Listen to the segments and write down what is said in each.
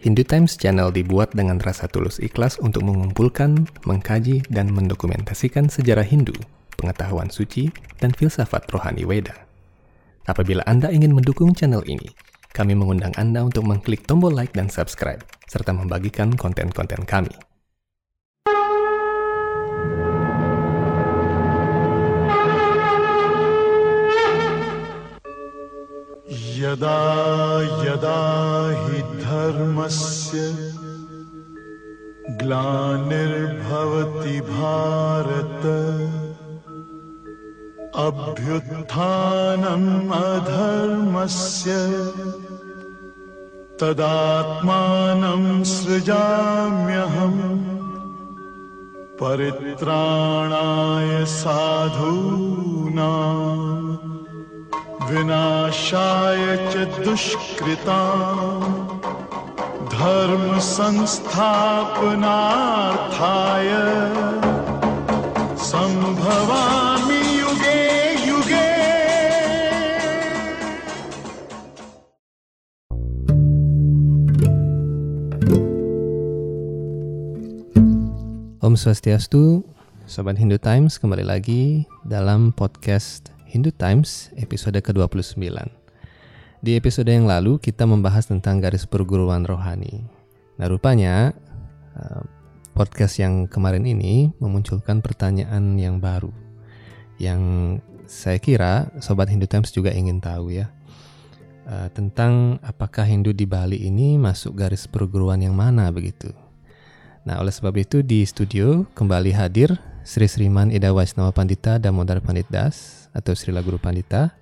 Hindu Times Channel dibuat dengan rasa tulus ikhlas untuk mengumpulkan, mengkaji, dan mendokumentasikan sejarah Hindu, pengetahuan suci, dan filsafat rohani Weda. Apabila Anda ingin mendukung channel ini, kami mengundang Anda untuk mengklik tombol like dan subscribe, serta membagikan konten-konten kami. यदा यदा हि धर्मस्य ग्लानिर्भवति भारत अभ्युत्थानम् अधर्मस्य तदात्मानं सृजाम्यहम् परित्राणाय साधूनाम् विनाशाय च दुष्कृता धर्म संस्थापनार्थाय संभवामि युगे युगे Om Swastiastu, Sobat Hindu Times kembali lagi dalam podcast Hindu Times episode ke-29. Di episode yang lalu kita membahas tentang garis perguruan rohani. Nah rupanya eh, podcast yang kemarin ini memunculkan pertanyaan yang baru. Yang saya kira Sobat Hindu Times juga ingin tahu ya. Eh, tentang apakah Hindu di Bali ini masuk garis perguruan yang mana begitu. Nah, oleh sebab itu di studio kembali hadir Sri Sriman Ida Waisnawa Pandita Damodar Pandit Das atau Srila Guru Pandita.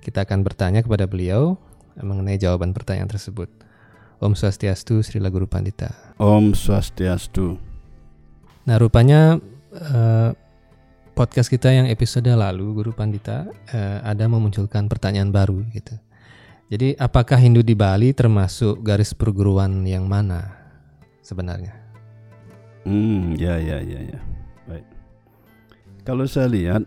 Kita akan bertanya kepada beliau mengenai jawaban pertanyaan tersebut. Om Swastiastu Srila Guru Pandita. Om Swastiastu. Nah, rupanya eh, podcast kita yang episode lalu Guru Pandita eh, ada memunculkan pertanyaan baru gitu. Jadi, apakah Hindu di Bali termasuk garis perguruan yang mana sebenarnya? Hmm, ya ya ya ya. Baik. Kalau saya lihat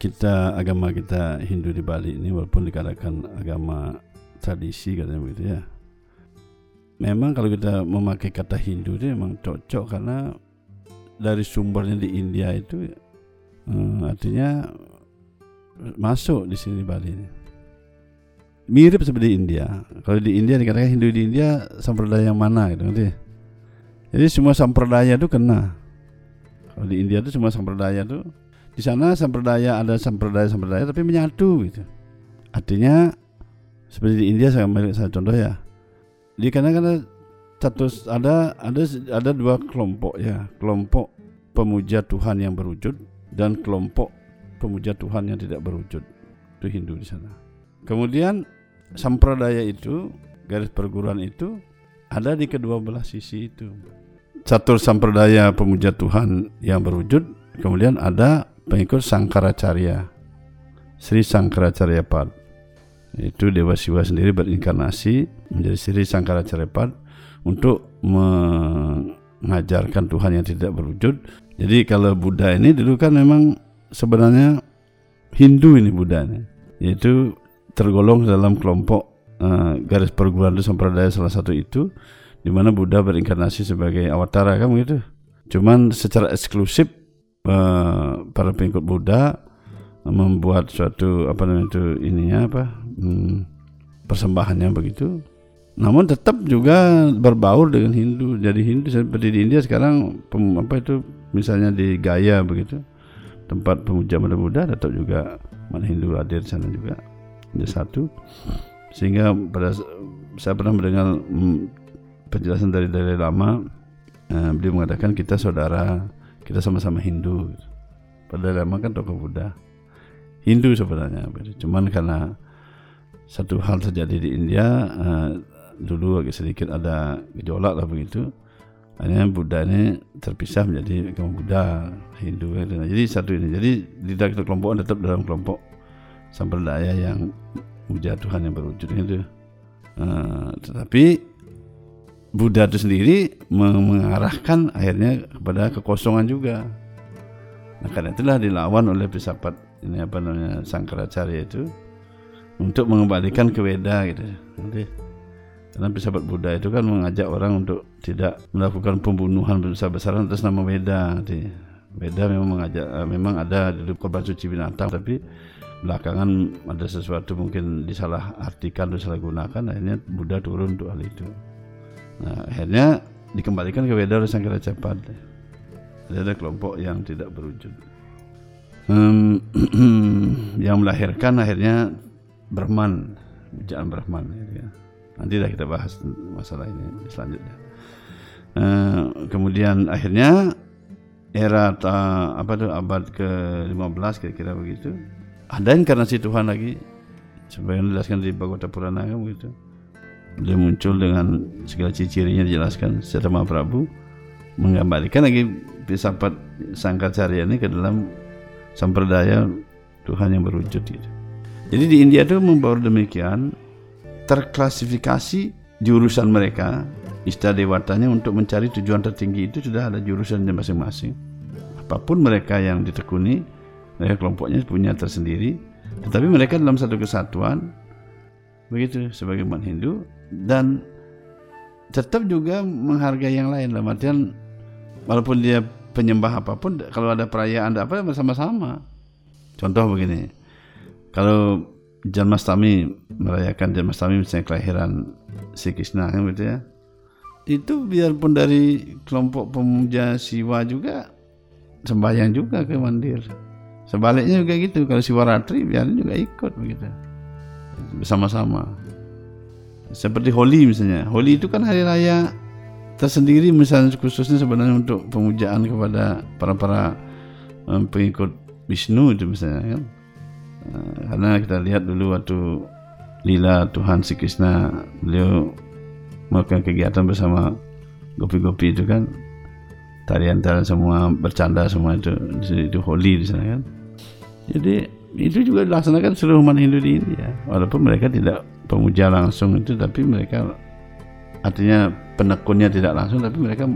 kita agama kita Hindu di Bali ini walaupun dikatakan agama tradisi katanya begitu ya. Memang kalau kita memakai kata Hindu itu memang cocok karena dari sumbernya di India itu eh, artinya masuk di sini di Bali ini. Mirip seperti India. Kalau di India dikatakan Hindu di India sampradaya yang mana gitu ngerti? Jadi semua sampradaya itu kena. Kalau di India itu semua sampradaya itu di sana sampradaya ada sampradaya sampradaya tapi menyatu gitu. Artinya seperti di India saya saya contoh ya. Di karena karena satu ada ada ada dua kelompok ya, kelompok pemuja Tuhan yang berwujud dan kelompok pemuja Tuhan yang tidak berwujud. Itu Hindu di sana. Kemudian sampradaya itu garis perguruan itu ada di kedua belah sisi itu. Catur sampradaya pemuja Tuhan yang berwujud, kemudian ada pengikut Sangkaracarya, Sri Sangkaracarya Pad. Itu Dewa Siwa sendiri berinkarnasi menjadi Sri Sangkaracarya Pad untuk mengajarkan Tuhan yang tidak berwujud. Jadi kalau Buddha ini dulu kan memang sebenarnya Hindu ini Buddha ini, yaitu tergolong dalam kelompok uh, garis perguruan itu sampradaya salah satu itu di mana Buddha berinkarnasi sebagai awatara kan begitu. Cuman secara eksklusif para pengikut Buddha membuat suatu apa namanya itu ininya apa hmm, persembahannya begitu. Namun tetap juga berbaur dengan Hindu. Jadi Hindu seperti di India sekarang pem, apa itu misalnya di Gaya begitu tempat pemuja pada Buddha tetap juga mana Hindu hadir di sana juga. Ini satu sehingga pada saya pernah mendengar mm, penjelasan dari Dalai Lama uh, beliau mengatakan kita saudara kita sama-sama Hindu pada Dalai Lama kan tokoh Buddha. Hindu sebenarnya cuman karena satu hal terjadi di India uh, dulu agak sedikit ada gejolak lah begitu. Hanya Buddha ini terpisah menjadi agama Buddha Hindu jadi satu ini jadi tidak kelompok tetap dalam kelompok sampradaya yang puja Tuhan yang berwujud itu. Uh, tetapi Buddha itu sendiri mengarahkan akhirnya kepada kekosongan juga. Nah karena itulah dilawan oleh filsafat ini apa namanya Sangkaracarya itu untuk mengembalikan ke Weda gitu. Nanti Karena filsafat Buddha itu kan mengajak orang untuk tidak melakukan pembunuhan besar-besaran atas nama Weda. Di Weda memang mengajak, eh, memang ada di korban suci binatang, tapi belakangan ada sesuatu mungkin disalah artikan, disalah gunakan, akhirnya Buddha turun untuk hal itu. Nah, akhirnya dikembalikan ke Sangkara Cepat. Jadi ada kelompok yang tidak berwujud. Hmm, yang melahirkan akhirnya Brahman, Bujaan Brahman. Ya. Nanti dah kita bahas masalah ini selanjutnya. Uh, kemudian akhirnya era ta, apa tuh abad ke-15 kira-kira begitu. Ada inkarnasi Tuhan lagi sebagaimana dijelaskan di Bhagavata Purana kan begitu. Dia muncul dengan segala ciri-cirinya dijelaskan. Secara Mahaprabhu mengembalikan lagi filsafat Sangkacarya ini ke dalam sampradaya Tuhan yang berwujud gitu. Jadi di India itu membawa demikian terklasifikasi jurusan mereka istadewatanya untuk mencari tujuan tertinggi itu sudah ada jurusannya masing-masing. Apa pun mereka yang ditekuni mereka kelompoknya punya tersendiri. Tetapi mereka dalam satu kesatuan begitu sebagai umat Hindu. Dan tetap juga menghargai yang lain. Dalam artian walaupun dia penyembah apa pun kalau ada perayaan ada apa bersama-sama. Contoh begini. Kalau Janmastami merayakan Janmastami misalnya kelahiran si Krishna kan gitu ya. Itu biarpun dari kelompok pemuja Siwa juga sembahyang juga ke mandir. Sebaliknya juga gitu. Kalau Siwaratri biarin juga ikut begitu bersama-sama seperti Holi misalnya. Holi itu kan hari raya tersendiri misalnya khususnya sebenarnya untuk pemujaan kepada para para um, pengikut Wisnu itu misalnya kan? Eh, karena kita lihat dulu waktu lila Tuhan si Krishna beliau melakukan kegiatan bersama gopi-gopi itu kan. Tarian-tarian semua bercanda semua itu itu holy di kan? Jadi itu juga dilaksanakan seluruh umat Hindu di India walaupun mereka tidak pemuja langsung itu tapi mereka artinya penekunnya tidak langsung tapi mereka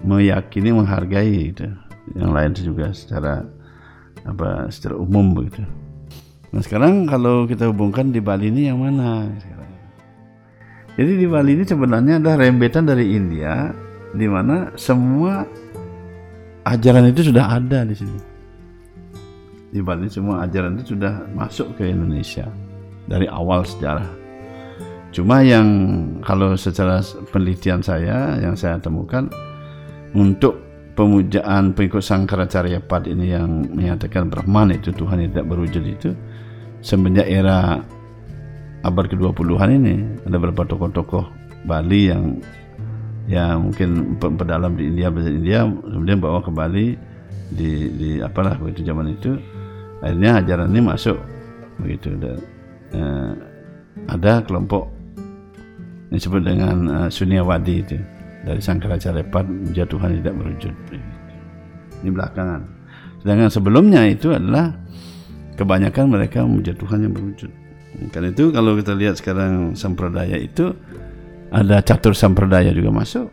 meyakini menghargai itu yang lain juga secara apa secara umum begitu. Nah sekarang kalau kita hubungkan di Bali ini yang mana? Jadi di Bali ini sebenarnya ada rembetan dari India di mana semua ajaran itu sudah ada di sini. Di Bali semua ajaran itu sudah masuk ke Indonesia dari awal sejarah. Cuma yang kalau secara penelitian saya yang saya temukan untuk pemujaan pengikut Sangkaracarya Pad ini yang menyatakan Brahman itu Tuhan yang tidak berwujud itu semenjak era abad ke-20-an ini ada beberapa tokoh-tokoh Bali yang ya mungkin pedalam di India bahasa India kemudian bawa ke Bali di, di apalah begitu zaman itu akhirnya ajaran ini masuk. Begitu. Dan eh, ada kelompok yang disebut dengan Sunyawadi itu. Dari Sangkaracarya menjadi Tuhan tidak berwujud. Ini belakangan. Sedangkan sebelumnya itu adalah kebanyakan mereka memuja Tuhan yang berwujud. Karena itu kalau kita lihat sekarang sampradaya itu ada catur sampradaya juga masuk.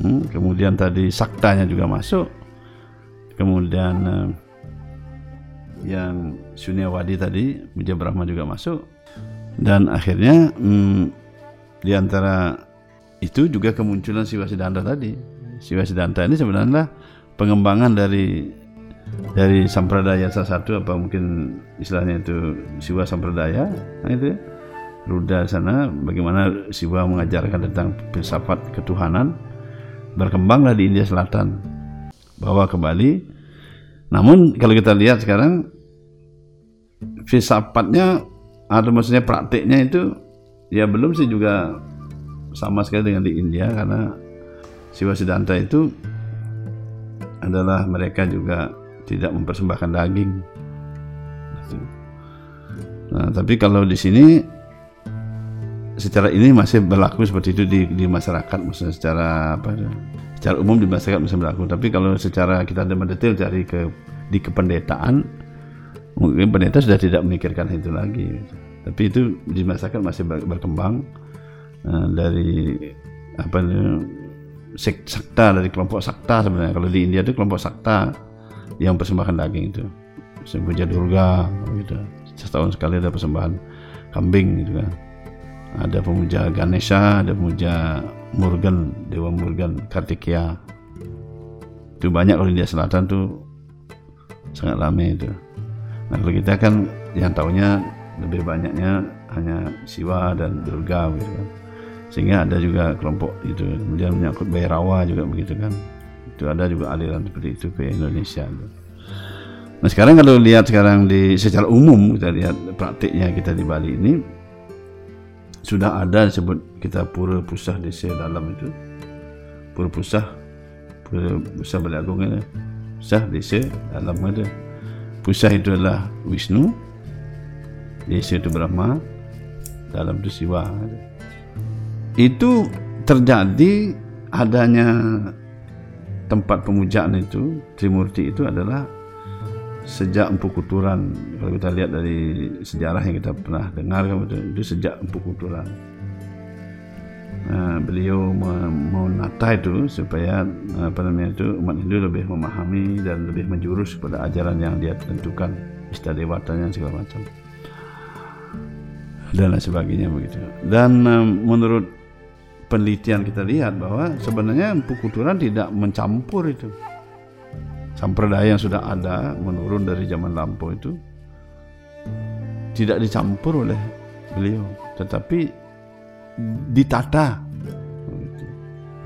Hmm, kemudian tadi saktanya juga masuk. Kemudian uh, yang Sunyawadi tadi Muja Brahma juga masuk dan akhirnya hmm, di antara itu juga kemunculan Siwa Siddhanta tadi. Siwa Siddhanta ini sebenarnya pengembangan dari dari sampradaya salah satu apa mungkin istilahnya itu Siwa sampradaya nah itu ya. Ruda sana bagaimana Siwa mengajarkan tentang filsafat ketuhanan berkembanglah di India Selatan bawa ke Bali namun kalau kita lihat sekarang filsafatnya atau maksudnya praktiknya itu ya belum sih juga sama sekali dengan di India karena Siwa Siddhanta itu adalah mereka juga tidak mempersembahkan daging. Nah, tapi kalau di sini secara ini masih berlaku seperti itu di, di masyarakat, maksudnya secara apa? Secara umum di masyarakat masih berlaku. Tapi kalau secara kita ada mendetail cari ke di kependetaan, mungkin pendeta sudah tidak memikirkan itu lagi. Tapi itu di masyarakat masih berkembang Eh, dari apa sek, sakta dari kelompok sakta sebenarnya kalau di India itu kelompok sakta yang persembahkan daging itu Sempuja Durga gitu setahun sekali ada persembahan kambing gitu kan ada pemuja Ganesha, ada pemuja Murugan, Dewa Murugan, Kartikeya. Itu banyak kalau di India Selatan tuh sangat ramai itu. Nah kalau kita kan yang tahunya lebih banyaknya hanya Siwa dan Durga gitu kan. Sehingga ada juga kelompok itu kemudian menyangkut Bhairawa juga begitu kan. Itu ada juga aliran seperti itu ke Indonesia. Gitu. Nah sekarang kalau lihat sekarang di secara umum kita lihat praktiknya kita di Bali ini sudah ada disebut kita pura pusah desa dalam itu pura pusah pura pusah Bali Agung itu pusah desa dalam ada pusah itu adalah Wisnu desa itu Brahma dalam itu Siwa itu terjadi adanya tempat pemujaan itu Trimurti itu adalah sejak Empu Kuturan. Kalau kita lihat dari sejarah yang kita pernah dengar itu sejak Empu Kuturan nah, beliau menata itu supaya apa namanya itu umat Hindu lebih memahami dan lebih menjurus pada ajaran yang dia tentukan istadewatanya segala macam. Dan lain sebagainya begitu. Dan menurut penelitian kita lihat bahwa sebenarnya Empu Kuturan tidak mencampur itu. Sampradaya yang sudah ada menurun dari zaman lampau itu tidak dicampur oleh beliau. Tetapi ditata.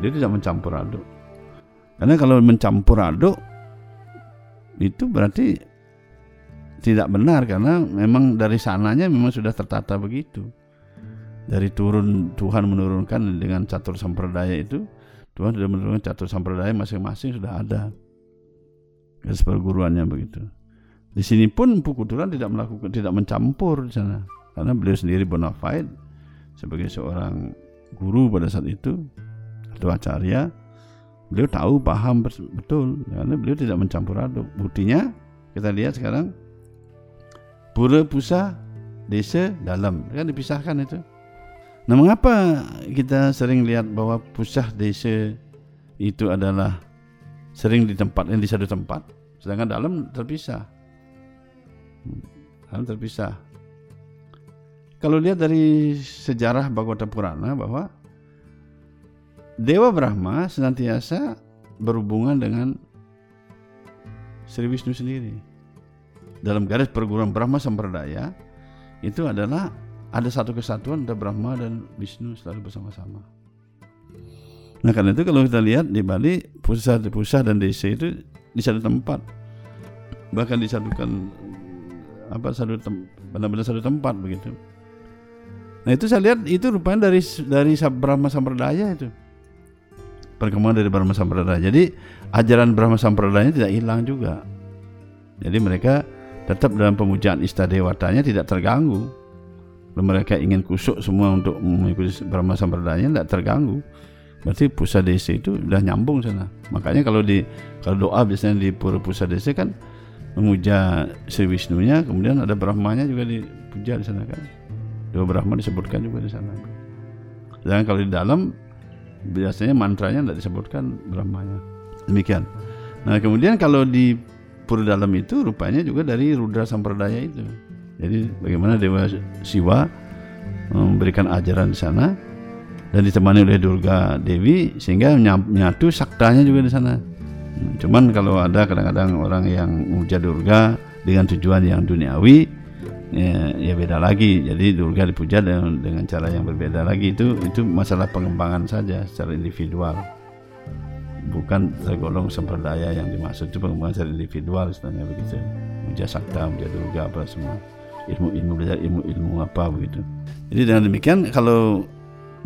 Dia tidak mencampur aduk. Karena kalau mencampur aduk itu berarti tidak benar karena memang dari sananya memang sudah tertata begitu. Dari turun Tuhan menurunkan dengan catur sampradaya itu Tuhan sudah menurunkan catur sampradaya masing-masing sudah ada. Garis perguruannya begitu. Di sini pun Empu Kuturan tidak melakukan tidak mencampur di sana. Karena beliau sendiri bona fide sebagai seorang guru pada saat itu atau acarya beliau tahu paham betul. Karena beliau tidak mencampur aduk. Buktinya kita lihat sekarang pura pusa desa dalam. Kan dipisahkan itu. Nah mengapa kita sering lihat bahwa pusah desa itu adalah sering ditempatkan di satu tempat? Sedangkan dalam terpisah. Dalam terpisah kalau lihat dari sejarah Bhagavata Purana bahwa Dewa Brahma senantiasa berhubungan dengan Sri Wisnu sendiri dalam garis perguruan Brahma Sampradaya itu adalah ada satu kesatuan antara Brahma dan Wisnu selalu bersama-sama. Nah karena itu kalau kita lihat di Bali pusat pusat dan desa itu di satu tempat bahkan disatukan apa satu benar-benar satu tempat begitu. Nah itu saya lihat itu rupanya dari dari Brahma Sampradaya itu perkembangan dari Brahma Sampradaya. Jadi ajaran Brahma Sampradaya tidak hilang juga. Jadi mereka tetap dalam pemujaan istadewatanya tidak terganggu. Mereka ingin kusuk semua untuk mengikuti Brahma Sampradaya tidak terganggu. Berarti pusat desa itu udah nyambung sana. Makanya kalau di kalau doa biasanya di pura pusat desa kan memuja Sri Wisnu-nya, kemudian ada Brahmanya juga dipuja di sana kan. Dua Brahma disebutkan juga di sana. Dan kalau di dalam biasanya mantranya tidak disebutkan Brahmanya. Demikian. Nah kemudian kalau di pura dalam itu rupanya juga dari Rudra Sampradaya itu. Jadi bagaimana Dewa Siwa memberikan ajaran di sana dan ditemani oleh Durga Dewi sehingga menyatu saktanya juga di sana. Cuman kalau ada kadang-kadang orang yang memuja Durga dengan tujuan yang duniawi ya, ya beda lagi. Jadi Durga dipuja dengan, dengan cara yang berbeda lagi itu itu masalah pengembangan saja secara individual. Bukan tergolong semperdaya yang dimaksud itu pengembangan secara individual sebenarnya begitu. Muja sakta, muja Durga apa semua ilmu-ilmu belajar ilmu-ilmu apa begitu. Jadi dengan demikian kalau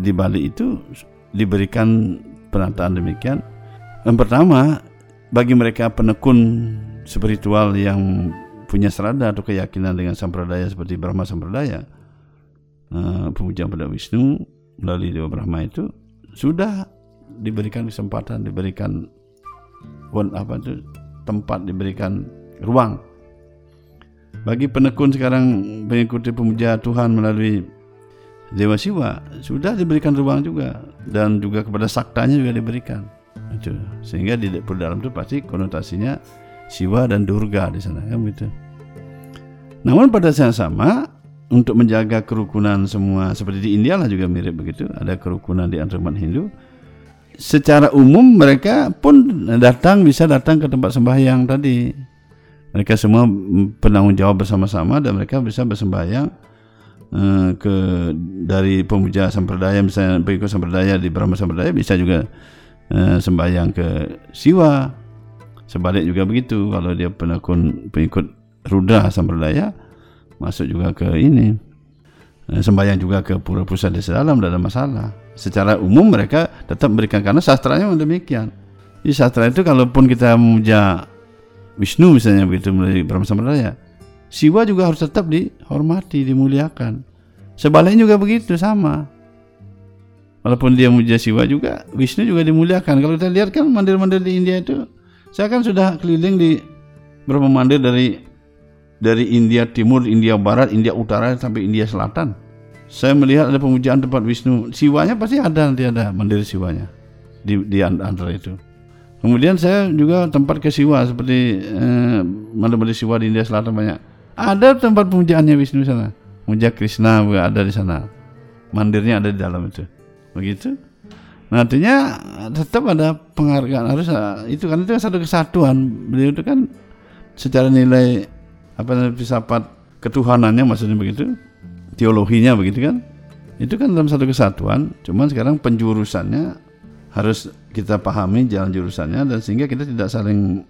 di Bali itu diberikan penataan demikian. Yang pertama, bagi mereka penekun spiritual yang punya serada atau keyakinan dengan sampradaya seperti Brahma sampradaya, uh, pemujaan pada Wisnu melalui Dewa Brahma itu sudah diberikan kesempatan, diberikan apa itu tempat, diberikan ruang. Bagi penekun sekarang mengikuti pemuja Tuhan melalui Dewa Siwa sudah diberikan ruang juga dan juga kepada saktanya juga diberikan. Itu. Sehingga di dalam itu pasti konotasinya Siwa dan Durga di sana kan begitu. Namun pada saat sama untuk menjaga kerukunan semua seperti di India lah juga mirip begitu. Ada kerukunan di antara umat Hindu. Secara umum mereka pun datang bisa datang ke tempat sembahyang tadi. Mereka semua penanggung jawab bersama-sama dan mereka bisa bersembahyang eh, ke dari pemuja sampradaya misalnya pengikut sampradaya di Brahma sampradaya bisa juga eh, sembahyang ke Siwa sebalik juga begitu kalau dia penekun pengikut Rudra sampradaya masuk juga ke ini. Eh, sembahyang juga ke pura pusat desa dalam tidak ada masalah. Secara umum mereka tetap berikan karena sastranya demikian. Di sastra itu kalaupun kita memuja Wisnu misalnya begitu melalui Brahma Sampradaya Siwa juga harus tetap dihormati dimuliakan. Sebaliknya juga begitu sama. Walaupun dia memuja Siwa juga Wisnu juga dimuliakan. Kalau kita lihat kan mandir-mandir di India itu saya kan sudah keliling di beberapa mandir dari dari India Timur, India Barat, India Utara sampai India Selatan. Saya melihat ada pemujaan tempat Wisnu. Siwanya pasti ada nanti ada mandiri siwanya di di antara itu. Kemudian saya juga tempat ke siwa seperti eh, mandiri siwa di India Selatan banyak. Ada tempat pemujaannya Wisnu sana. Puja Krishna juga ada di sana. Mandirnya ada di dalam itu. Begitu. Nah, artinya tetap ada penghargaan harus itu kan itu kan satu kesatuan. Beliau itu kan secara nilai apa filsafat ketuhanannya maksudnya begitu teologinya begitu kan. Itu kan dalam satu kesatuan cuman sekarang penjurusannya harus kita pahami jalan jurusannya dan sehingga kita tidak saling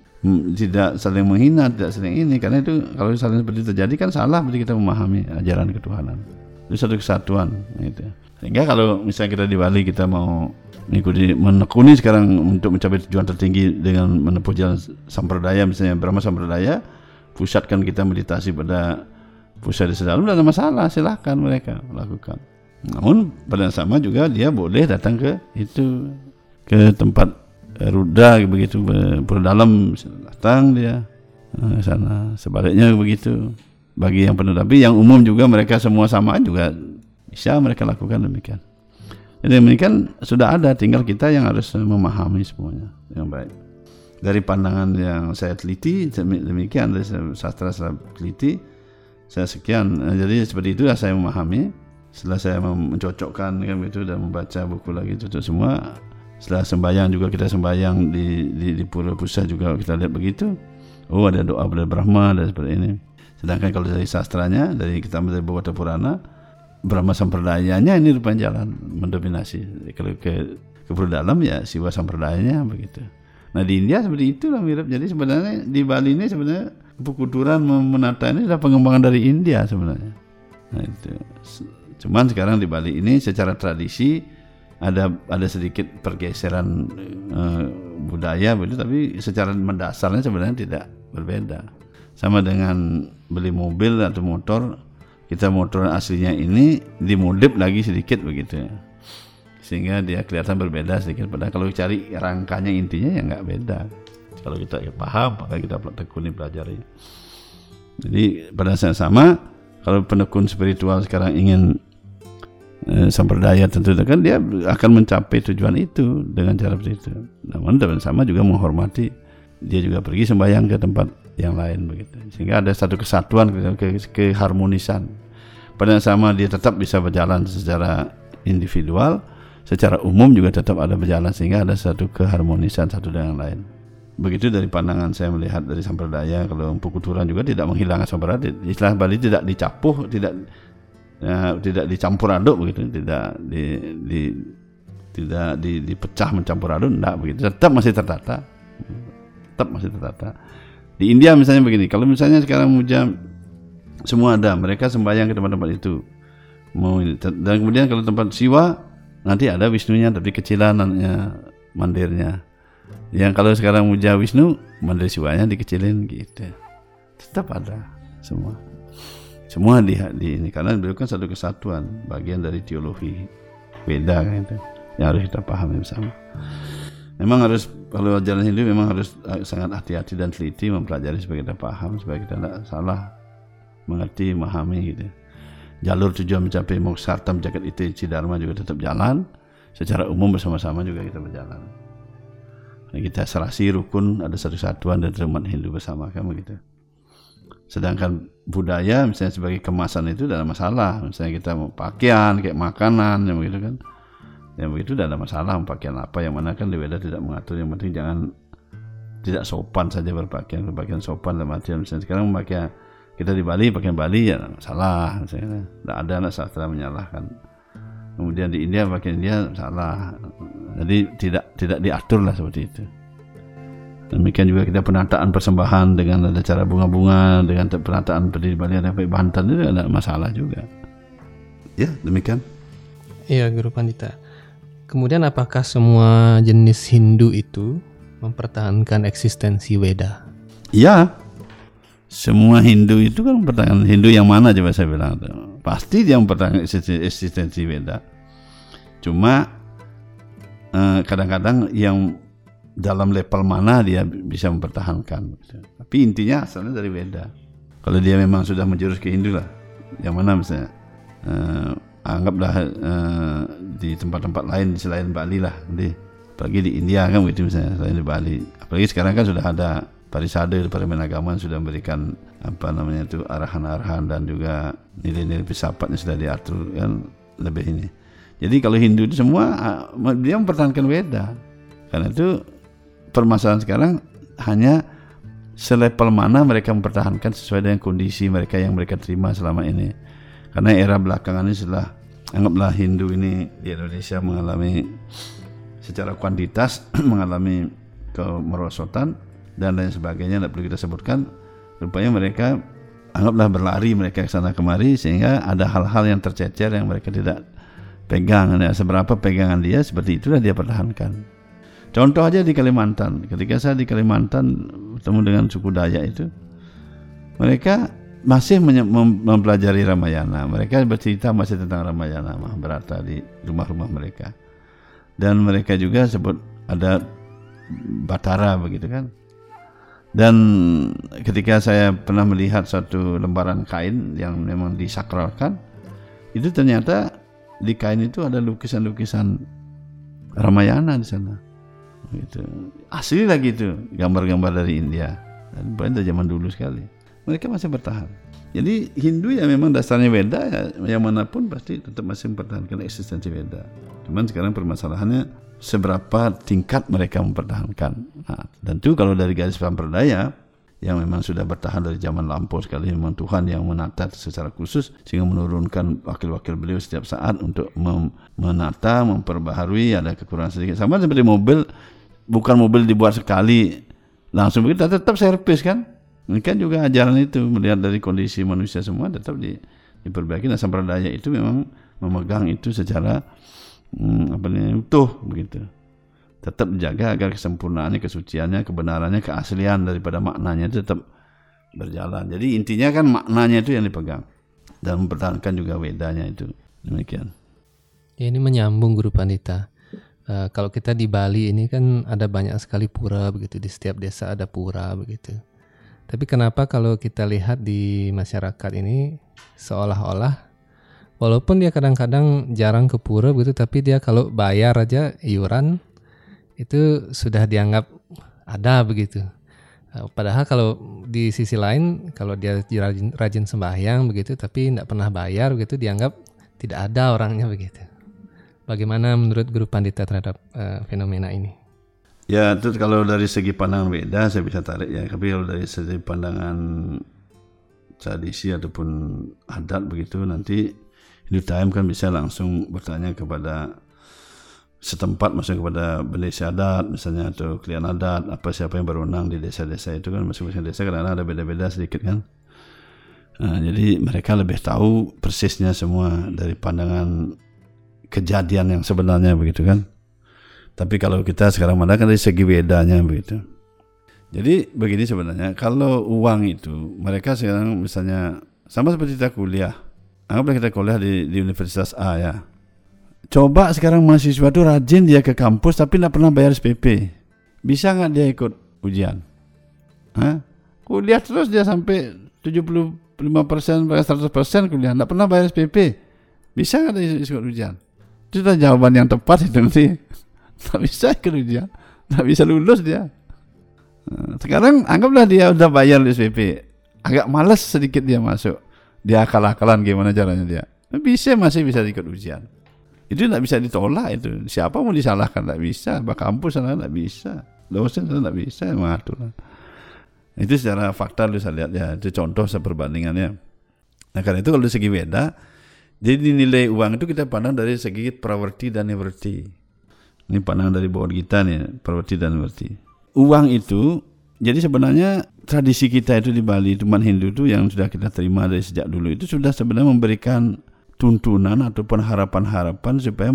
tidak saling menghina tidak saling ini. Karena itu kalau saling seperti terjadi kan salah berarti kita memahami ajaran ketuhanan. Itu satu kesatuan gitu sehingga kalau misalnya kita di Bali kita mau mengikuti menekuni sekarang untuk mencapai tujuan tertinggi dengan menempuh jalan sampradaya misalnya Brahma sampradaya pusatkan kita meditasi pada pusat di dalam tidak ada masalah silahkan mereka lakukan. Namun pada sama juga dia boleh datang ke itu ke tempat rudra begitu per dalam datang dia eh, sana. Sebaliknya begitu bagi yang penuh tapi yang umum juga mereka semua sama juga bisa mereka lakukan demikian. Jadi demikian sudah ada tinggal kita yang harus memahami semuanya. Yang baik. Dari pandangan yang saya teliti demikian dari sastra saya teliti saya sekian. Jadi seperti itu saya memahami. Setelah saya mencocokkan kan itu dan membaca buku lagi itu semua. Setelah sembahyang juga kita sembahyang di di, di pura pusat juga kita lihat begitu. Oh ada doa pada Brahma dan seperti ini. Sedangkan kalau dari sastranya dari kita dari Bhagavata Purana Brahma sampradayanya ini rupanya jalan mendominasi kalau ke ke dalam ya siwa sampradayanya begitu Nah di India seperti itulah mirip. Jadi sebenarnya di Bali ini sebenarnya Pukuturan menata ini adalah pengembangan dari India sebenarnya. Nah itu. Cuman sekarang di Bali ini secara tradisi ada ada sedikit pergeseran uh, budaya begitu tapi secara mendasarnya sebenarnya tidak berbeda. Sama dengan beli mobil atau motor, kita motor aslinya ini dimodif lagi sedikit begitu. Ya sehingga dia kelihatan berbeda sedikit. Padahal kalau cari rangkanya intinya ya nggak beda. Kalau kita paham maka kita tekuni pelajari. Jadi pada saat sama kalau penekun spiritual sekarang ingin eh, samperdaya tentu kan dia akan mencapai tujuan itu dengan cara seperti itu. Namun dengan sama juga menghormati. Dia juga pergi sembahyang ke tempat yang lain begitu sehingga ada satu kesatuan ke, keharmonisan pada sama dia tetap bisa berjalan secara individual secara umum juga tetap ada berjalan sehingga ada satu keharmonisan satu dengan lain. Begitu dari pandangan saya melihat dari sampradaya kalau pukuturan juga tidak menghilangkan sampradaya. Istilah Bali tidak dicapuh, tidak ya, tidak dicampur aduk begitu, tidak di, di tidak di, dipecah mencampur aduk, tidak begitu. Tetap masih tertata. Tetap masih tertata. Di India misalnya begini, kalau misalnya sekarang muja semua ada, mereka sembahyang ke tempat-tempat itu. Mau dan kemudian kalau tempat siwa nanti ada Wisnunya tapi kecilan mandirnya. Yang kalau sekarang muja Wisnu mandir siwanya dikecilin gitu. Tetap ada semua. Semua di, di ini karena beliau kan satu kesatuan bagian dari teologi beda kan itu yang harus kita pahami bersama. Memang harus kalau jalan hidup memang harus eh, sangat hati-hati dan teliti mempelajari supaya kita paham supaya kita tidak salah mengerti memahami gitu jalur tujuan mencapai moksartam jagat itu Dharma juga tetap jalan secara umum bersama-sama juga kita berjalan nah, kita serasi rukun ada satu satuan dan umat Hindu bersama kan begitu Sedangkan budaya misalnya sebagai kemasan itu ada masalah. Misalnya kita mau pakaian, kayak makanan, yang begitu kan. Yang begitu tidak ada masalah pakaian apa. Yang mana kan di Weda tidak mengatur. Yang penting jangan tidak sopan saja berpakaian. Berpakaian sopan dalam artian misalnya sekarang memakai kita di Bali pakaian Bali ya masalah. Misalnya tidak ada anak sastra menyalahkan. Kemudian di India pakaian India salah. Jadi tidak tidak diatur lah seperti itu. Demikian juga kita penataan persembahan dengan ada cara bunga-bunga, dengan penataan berdiri Bali ada Banten itu ada masalah juga. Ya, demikian. Iya, Guru Pandita. Kemudian apakah semua jenis Hindu itu mempertahankan eksistensi Weda? Iya. Semua Hindu itu kan mempertahankan Hindu yang mana coba saya bilang tuh. Pasti dia mempertahankan eksistensi, eksistensi Weda. Cuma eh, kadang-kadang yang dalam level mana dia bisa mempertahankan. Tapi intinya asalnya dari Weda. Kalau dia memang sudah menjurus ke Hindu lah, yang mana misalnya eh, anggaplah eh, di tempat-tempat lain selain Bali lah, di apalagi di India kan begitu misalnya selain di Bali. Apalagi sekarang kan sudah ada parisade para menagaman sudah memberikan apa namanya itu arahan-arahan dan juga nilai-nilai filsafatnya sudah diatur kan lebih ini. Jadi kalau Hindu itu semua ah, dia mempertahankan Weda. Karena itu permasalahan sekarang hanya selepel mana mereka mempertahankan sesuai dengan kondisi mereka yang mereka terima selama ini. Karena era belakangan ini setelah anggaplah Hindu ini di Indonesia mengalami secara kuantitas mengalami kemerosotan dan lain sebagainya tidak perlu kita sebutkan. Rupanya mereka anggaplah berlari mereka ke sana kemari sehingga ada hal-hal yang tercecer yang mereka tidak pegang. Nah, seberapa pegangan dia seperti itulah dia pertahankan. Contoh aja di Kalimantan, ketika saya di Kalimantan bertemu dengan suku Dayak itu, mereka masih mempelajari Ramayana. Mereka bercerita masih tentang Ramayana, Mahabharata di rumah-rumah mereka. Dan mereka juga sebut ada Batara begitu kan. Dan ketika saya pernah melihat satu lembaran kain yang memang disakralkan, itu ternyata di kain itu ada lukisan-lukisan Ramayana di sana gitu. Asli lagi itu gambar-gambar dari India. Dan dari zaman dulu sekali. Mereka masih bertahan. Jadi Hindu ya memang dasarnya Weda ya yang mana pun pasti tetap masih mempertahankan eksistensi Weda. Cuman sekarang permasalahannya seberapa tingkat mereka mempertahankan. Nah, tentu kalau dari garis sampradaya yang memang sudah bertahan dari zaman lampau sekali memang Tuhan yang menata secara khusus sehingga menurunkan wakil-wakil beliau setiap saat untuk menata, memperbaharui ada kekurangan sedikit sama seperti mobil bukan mobil dibuat sekali langsung begitu tetap servis kan kan juga ajaran itu melihat dari kondisi manusia semua tetap di, diperbaiki. Nah sampradaya itu memang memegang itu secara hmm, apa namanya utuh begitu. Tetap dijaga agar kesempurnaannya kesuciannya kebenarannya keaslian daripada maknanya itu tetap berjalan. Jadi intinya kan maknanya itu yang dipegang dan mempertahankan juga wedanya itu. Demikian. Ya, ini menyambung guru pandita. Uh, kalau kita di Bali ini kan ada banyak sekali pura begitu. Di setiap desa ada pura begitu. Tapi kenapa kalau kita lihat di masyarakat ini seolah-olah walaupun dia kadang-kadang jarang ke pura begitu tapi dia kalau bayar aja iuran itu sudah dianggap ada begitu. Uh, padahal kalau di sisi lain kalau dia rajin, rajin sembahyang begitu tapi tidak pernah bayar begitu dianggap tidak ada orangnya begitu. Bagaimana menurut Guru Pandita terhadap uh, fenomena ini? Ya, itu kalau dari segi pandangan beda saya bisa tarik ya. Tapi kalau dari segi pandangan tradisi ataupun adat begitu nanti Hindu Time kan bisa langsung bertanya kepada setempat maksudnya kepada bendesa adat misalnya atau klien adat apa siapa yang berwenang di desa-desa itu kan masing-masing desa kadang ada beda-beda sedikit kan nah, jadi mereka lebih tahu persisnya semua dari pandangan kejadian yang sebenarnya begitu kan. Tapi kalau kita sekarang mana kan dari segi bedanya begitu. Jadi begini sebenarnya, kalau uang itu mereka sekarang misalnya sama seperti kita kuliah. Anggaplah kita kuliah di, di Universitas A ya. Coba sekarang mahasiswa itu rajin dia ke kampus tapi tidak pernah bayar SPP. Bisa nggak dia ikut ujian? Hah? Kuliah terus dia sampai 75 persen, 100 persen kuliah, tidak pernah bayar SPP. Bisa nggak dia ikut ujian? Itu jawaban yang tepat itu nanti. Tak bisa kerja, tak bisa lulus dia. Nah, sekarang anggaplah dia udah bayar SPP agak males sedikit dia masuk. Dia akal-akalan gimana caranya dia. Bisa masih bisa ikut ujian. Itu tidak bisa ditolak itu. Siapa mau disalahkan tidak bisa. Bah kampus sana tidak bisa. Dosen sana tidak bisa. Mengatur. Itu secara fakta lu saya lihat ya. Itu contoh seperbandingannya. Nah karena itu kalau dari segi beda, jadi nilai uang itu kita pandang dari segi prawerti dan niwerti. Ini pandangan dari bawah kita nih, prawerti dan niwerti. Uang itu, jadi sebenarnya tradisi kita itu di Bali, teman Hindu itu yang sudah kita terima dari sejak dulu itu sudah sebenarnya memberikan tuntunan ataupun harapan-harapan supaya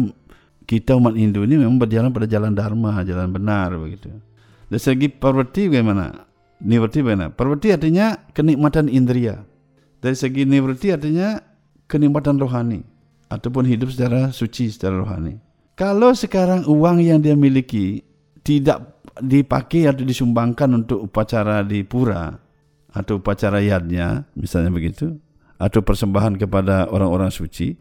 kita umat Hindu ini memang berjalan pada jalan dharma, jalan benar begitu. Dari segi parvati bagaimana? Nivrti bagaimana? Parvati artinya kenikmatan indria. Dari segi nivrti artinya kenikmatan rohani ataupun hidup secara suci secara rohani. Kalau sekarang uang yang dia miliki tidak dipakai atau disumbangkan untuk upacara di pura atau upacara yadnya, misalnya begitu, atau persembahan kepada orang-orang suci,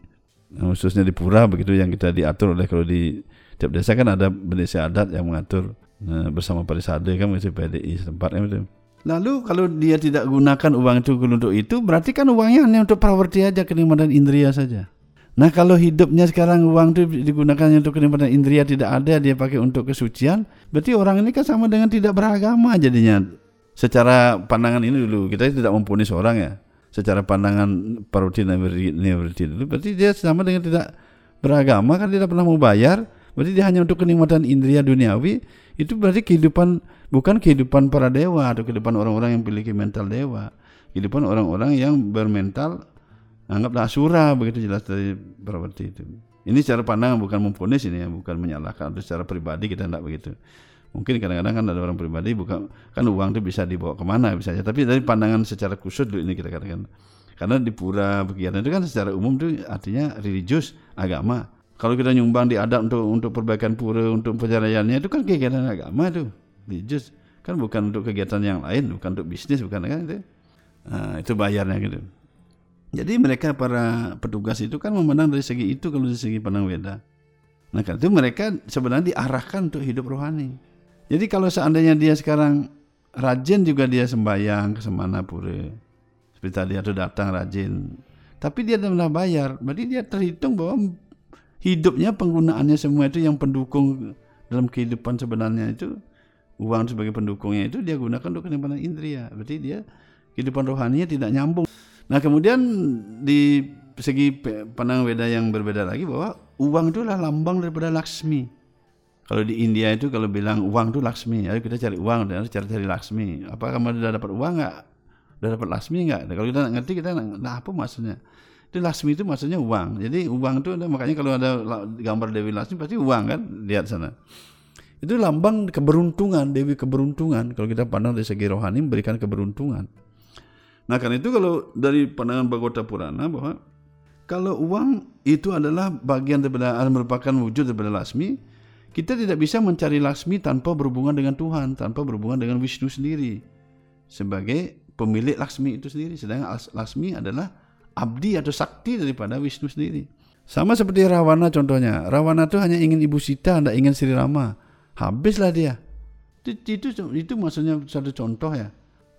khususnya di pura begitu yang kita diatur oleh kalau di tiap desa kan ada desa adat yang mengatur nah, bersama parisade kan itu PDI setempat kan itu. Lalu kalau dia tidak gunakan uang itu untuk itu, berarti kan uangnya hanya untuk prawerti aja kenikmatan indria saja. Nah kalau hidupnya sekarang uang itu digunakan untuk kenikmatan indria tidak ada dia pakai untuk kesucian, berarti orang ini kan sama dengan tidak beragama jadinya. Secara pandangan ini dulu kita tidak mempunyai seorang ya. Secara pandangan parodi neverti dulu, berarti dia sama dengan tidak beragama kan tidak pernah mau bayar, berarti dia hanya untuk kenikmatan indria duniawi. Itu berarti kehidupan bukan kehidupan para dewa atau kehidupan orang-orang yang memiliki mental dewa, kehidupan orang-orang yang bermental anggaplah asura begitu jelas dari Prawarti itu. Ini secara pandangan bukan memponis ini ya, bukan menyalahkan. Itu secara pribadi kita tidak begitu. Mungkin kadang-kadang kan ada orang pribadi bukan kan uang itu bisa dibawa ke mana bisa saja. Tapi dari pandangan secara khusus dulu ini kita katakan. Karena di pura kegiatan itu kan secara umum itu artinya religius agama. Kalau kita nyumbang di adat untuk untuk perbaikan pura untuk pencahariannya itu kan kegiatan agama itu religius kan bukan untuk kegiatan yang lain bukan untuk bisnis bukan kan itu. Nah, itu bayarnya gitu. Jadi mereka para petugas itu kan memandang dari segi itu kalau dari segi pandang beda. Nah karena itu mereka sebenarnya diarahkan untuk hidup rohani. Jadi kalau seandainya dia sekarang rajin juga dia sembahyang ke semana pura. Seperti tadi atau datang rajin. Tapi dia tidak bayar. Berarti dia terhitung bahwa hidupnya penggunaannya semua itu yang pendukung dalam kehidupan sebenarnya itu uang sebagai pendukungnya itu dia gunakan untuk kenikmatan indria. Berarti dia kehidupan rohaninya tidak nyambung. Nah kemudian di segi pandangan beda yang berbeda lagi bahwa uang itu adalah lambang daripada Laksmi. Kalau di India itu kalau bilang uang itu Laksmi, ayo kita cari uang dan cari cari Laksmi. Apakah kamu sudah dapat uang enggak? Sudah dapat Laksmi enggak? Nah, kalau kita ngerti kita nah apa maksudnya? Itu Laksmi itu maksudnya uang. Jadi uang itu makanya kalau ada gambar Dewi Laksmi pasti uang kan lihat sana. Itu lambang keberuntungan, Dewi keberuntungan. Kalau kita pandang dari segi rohani memberikan keberuntungan. Nah karena itu kalau dari pandangan Bhagavata Purana bahwa kalau uang itu adalah bagian daripada merupakan wujud daripada Lasmi, kita tidak bisa mencari Lasmi tanpa berhubungan dengan Tuhan, tanpa berhubungan dengan Wisnu sendiri sebagai pemilik Lasmi itu sendiri. Sedangkan Lasmi adalah abdi atau sakti daripada Wisnu sendiri. Sama seperti Rawana contohnya. Rawana itu hanya ingin Ibu Sita, tidak ingin Sri Rama. Habislah dia. Itu, itu, itu maksudnya satu contoh ya.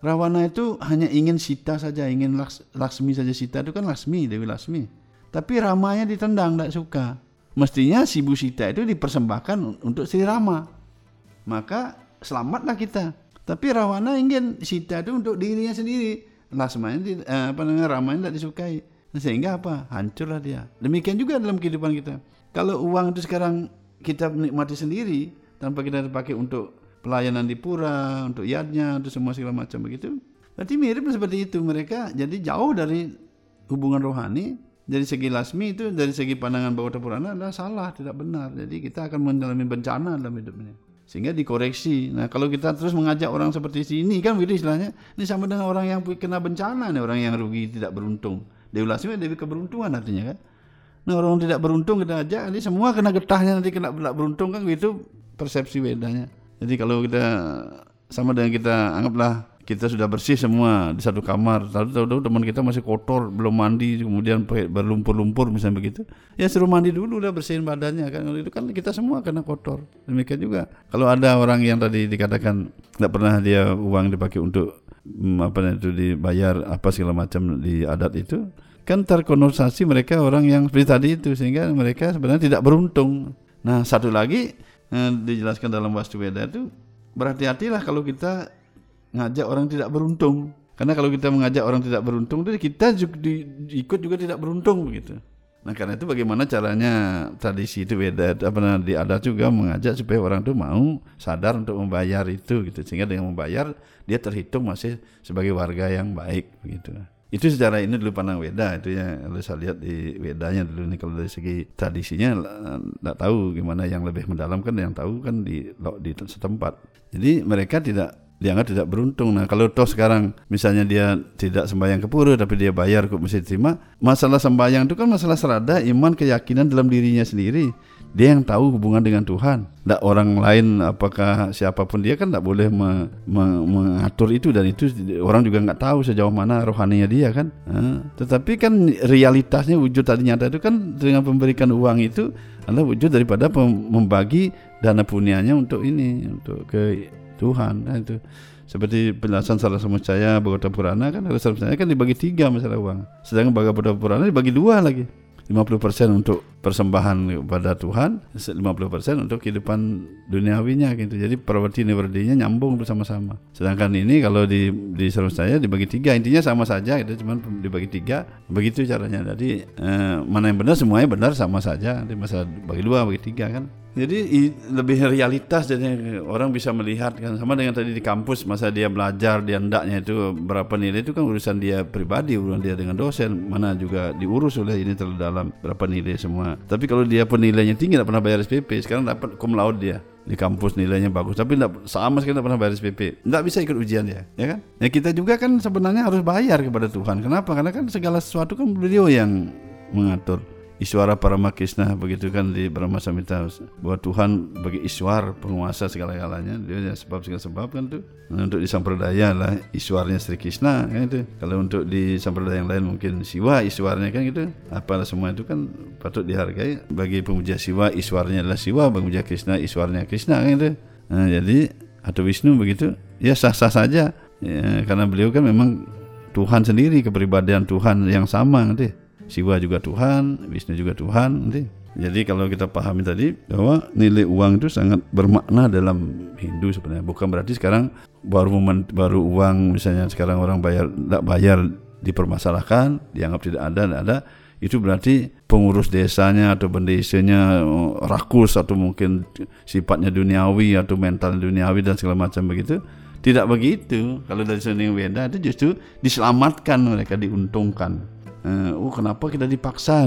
Rawana itu hanya ingin Sita saja, ingin Laks, Laksmi saja Sita itu kan Laksmi, Dewi Laksmi. Tapi Ramanya ditendang, tidak suka. Mestinya si Bu Sita itu dipersembahkan untuk Sri Rama. Maka selamatlah kita. Tapi Rawana ingin Sita itu untuk dirinya sendiri. Lasmanya eh, apa namanya Ramanya tidak disukai. Sehingga apa? Hancurlah dia. Demikian juga dalam kehidupan kita. Kalau uang itu sekarang kita menikmati sendiri tanpa kita dipakai untuk pelayanan di pura, untuk yadnya, untuk semua segala macam begitu. Berarti mirip seperti itu mereka jadi jauh dari hubungan rohani. Dari segi lasmi itu dari segi pandangan Bhagavata Purana adalah salah, tidak benar. Jadi kita akan mengalami bencana dalam hidup ini. Sehingga dikoreksi. Nah kalau kita terus mengajak orang seperti ini kan begitu istilahnya. Ini sama dengan orang yang kena bencana nih, orang yang rugi tidak beruntung. Dewi Lasmi Dewi keberuntungan artinya kan. Nah orang tidak beruntung kita ajak, ini semua kena getahnya nanti kena beruntung kan gitu persepsi bedanya. Jadi kalau kita sama dengan kita anggaplah kita sudah bersih semua di satu kamar, tahu-tahu teman kita masih kotor, belum mandi, kemudian berlumpur-lumpur misalnya begitu, ya suruh mandi dulu udah bersihin badannya kan itu kan kita semua kena kotor. Demikian juga kalau ada orang yang tadi dikatakan tidak pernah dia uang dipakai untuk mm, apa itu dibayar apa segala macam di adat itu kan terkonotasi mereka orang yang seperti tadi itu sehingga mereka sebenarnya tidak beruntung. Nah satu lagi eh, dijelaskan dalam Wastu Weda itu berhati-hatilah kalau kita ngajak orang tidak beruntung. Karena kalau kita mengajak orang tidak beruntung, jadi kita juga di, ikut juga tidak beruntung begitu. Nah karena itu bagaimana caranya tradisi itu beda apa namanya di juga mengajak supaya orang itu mau sadar untuk membayar itu gitu sehingga dengan membayar dia terhitung masih sebagai warga yang baik begitu. Itu secara ini dulu pandang Weda itu ya kalau saya lihat di Wedanya dulu nih kalau dari segi tradisinya tidak tahu gimana yang lebih mendalam kan yang tahu kan di di setempat. Jadi mereka tidak dianggap tidak beruntung. Nah kalau toh sekarang misalnya dia tidak sembahyang ke pura tapi dia bayar kok mesti terima. Masalah sembahyang itu kan masalah serada iman keyakinan dalam dirinya sendiri. Dia yang tahu hubungan dengan Tuhan. Tidak orang lain apakah siapa pun dia kan tidak boleh me, me, mengatur itu dan itu orang juga nggak tahu sejauh mana rohaninya dia kan. Nah, tetapi kan realitasnya wujud tadi nyata itu kan dengan memberikan uang itu adalah wujud daripada membagi dana punyanya untuk ini untuk ke Tuhan nah, itu seperti penjelasan salah saya Bhagavata Purana kan salah saya kan dibagi tiga masalah uang sedangkan Bhagavata Purana dibagi dua lagi 50% untuk persembahan kepada Tuhan, 50% untuk kehidupan duniawinya gitu. Jadi perwati niwardinya nyambung bersama-sama. Sedangkan ini kalau di di saya dibagi tiga, intinya sama saja itu cuma dibagi tiga, begitu caranya. Jadi eh, mana yang benar semuanya benar sama saja. Di masa bagi dua, bagi tiga kan. Jadi lebih realitas jadi orang bisa melihat kan. Sama dengan tadi di kampus masa dia belajar dia hendaknya itu berapa nilai itu kan urusan dia pribadi urusan dia dengan dosen. Mana juga diurus oleh ini terlalu dalam berapa nilai semua. Tapi kalau dia penilainya tinggi tidak pernah bayar SPP sekarang dapat cum laude dia. Di kampus nilainya bagus tapi tidak sama sekali tidak pernah bayar SPP tidak bisa ikut ujian ya ya kan? Ya kita juga kan sebenarnya harus bayar kepada Tuhan. Kenapa? Karena kan segala sesuatu kan beliau yang mengatur Iswara Paramakisna begitu kan di Brahma Samhita. Bahwa Tuhan bagi Iswar penguasa segala-galanya. Dia sebab segala sebab kan tuh. Nah, untuk di sampradaya lah Iswarnya Sri Krishna kan itu. Kalau untuk di sampradaya yang lain mungkin Siwa Iswarnya kan gitu. Apalah semua itu kan patut dihargai. Bagi pemuja Siwa Iswarnya adalah Siwa. Bagi pemuja Krishna Iswarnya Krishna kan itu nah, jadi atau Wisnu begitu ya sah-sah saja. Ya, karena beliau kan memang Tuhan sendiri kepribadian Tuhan yang sama nanti Siwa juga Tuhan, Wisnu juga Tuhan. Nanti. Jadi kalau kita pahami tadi bahwa nilai uang itu sangat bermakna dalam Hindu sebenarnya. Bukan berarti sekarang baru baru uang misalnya sekarang orang bayar tidak bayar dipermasalahkan, dianggap tidak ada, tidak ada. Itu berarti pengurus desanya atau pendesanya oh, rakus atau mungkin sifatnya duniawi atau mental duniawi dan segala macam begitu. Tidak begitu. Kalau dari seni Weda itu justru diselamatkan mereka diuntungkan oh kenapa kita dipaksa?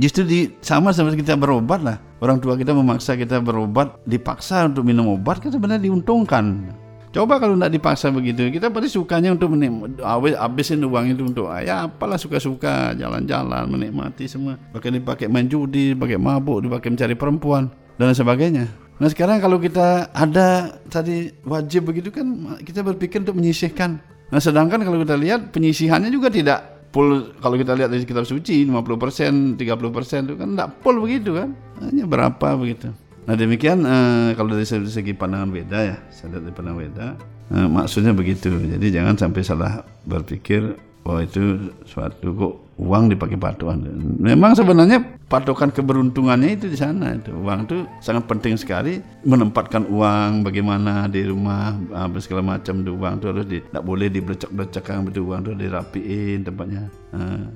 Justru di sama seperti kita berobat lah. Orang tua kita memaksa kita berobat dipaksa untuk minum obat kan sebenarnya diuntungkan. Coba kalau tidak dipaksa begitu kita pasti sukanya untuk menikmati habisin uang itu untuk ya apalah suka-suka jalan-jalan menikmati semua. Bahkan dipakai main judi dipakai mabuk dipakai mencari perempuan dan sebagainya. Nah sekarang kalau kita ada tadi wajib begitu kan kita berpikir untuk menyisihkan. Nah sedangkan kalau kita lihat penyisihannya juga tidak full kalau kita lihat dari kitab suci 50% 30% itu kan tidak full begitu kan? Hanya berapa begitu. Nah demikian uh, kalau dari segi pandangan beda ya saya lihat dari pandangan beda uh, maksudnya begitu. Jadi jangan sampai salah berpikir bahwa itu suatu kok uang dipakai patokan. Memang sebenarnya patokan keberuntungannya itu di sana. Itu uang itu sangat penting sekali menempatkan uang bagaimana di rumah apa segala macam itu uang itu harus tidak boleh diblecek-blecekkan betul uang itu dirapiin tempatnya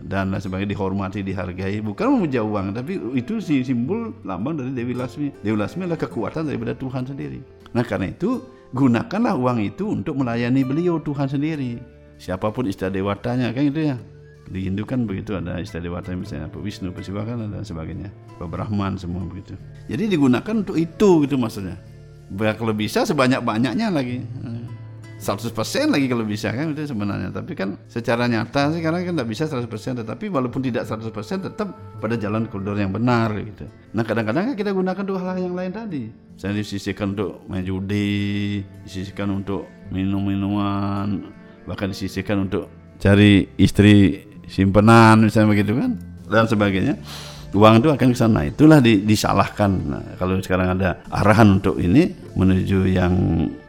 dan lain sebagainya dihormati dihargai bukan memuja uang tapi itu si simbol lambang dari Dewi Lasmi. Dewi Lasmi adalah kekuatan daripada Tuhan sendiri. Nah karena itu gunakanlah uang itu untuk melayani beliau Tuhan sendiri siapa pun istilah dewatanya kan itu ya di Hindu kan begitu ada istilah dewata misalnya apa Wisnu, Siwa kan ada sebagainya, Pak Brahman semua begitu. Jadi digunakan untuk itu gitu maksudnya. Kalau bisa sebanyak banyaknya lagi. 100% lagi kalau bisa kan itu sebenarnya tapi kan secara nyata sih karena kan tidak bisa 100% tetapi walaupun tidak 100% tetap pada jalan koridor yang benar gitu nah kadang-kadang kan kita gunakan dua hal yang lain tadi saya disisihkan untuk main judi disisihkan untuk minum-minuman bahkan disisihkan untuk cari istri simpenan misalnya begitu kan dan sebagainya uang itu akan ke sana. Itulah di- disalahkan. Nah, kalau sekarang ada arahan untuk ini menuju yang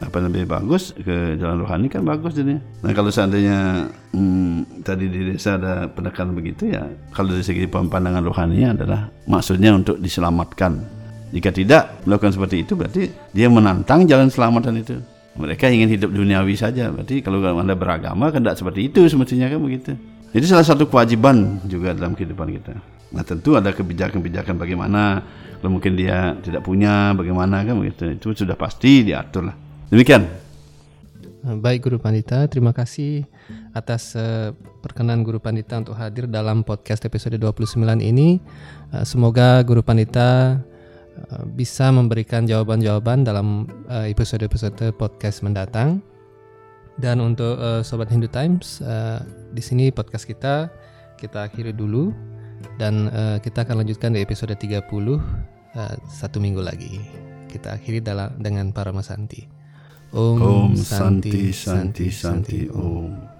apa lebih bagus ke jalan rohani kan bagus jadinya. Nah kalau seandainya hmm, tadi di desa ada pendekatan begitu ya, kalau dari segi pandangan rohaninya adalah maksudnya untuk diselamatkan. Jika tidak melakukan seperti itu berarti dia menantang jalan selamatan itu. Mereka ingin hidup duniawi saja. Berarti kalau anda beragama kan tidak seperti itu semestinya kan begitu. Jadi salah satu kewajiban juga dalam kehidupan kita. Nah tentu ada kebijakan-kebijakan bagaimana kalau mungkin dia tidak punya bagaimana kan begitu. Itu sudah pasti diatur lah. Demikian. Eh, Baik Guru Pandita, terima kasih atas eh, perkenan Guru Pandita untuk hadir dalam podcast episode 29 ini. Eh, semoga Guru Pandita bisa memberikan jawaban-jawaban dalam eh, episode-episode podcast mendatang. Dan untuk eh, Sobat Hindu Times, eh, di sini podcast kita kita akhiri dulu dan eh, kita akan lanjutkan di episode 30 eh, satu minggu lagi. Kita akhiri dalam dengan para masanti. Om Santi Santi Santi Om.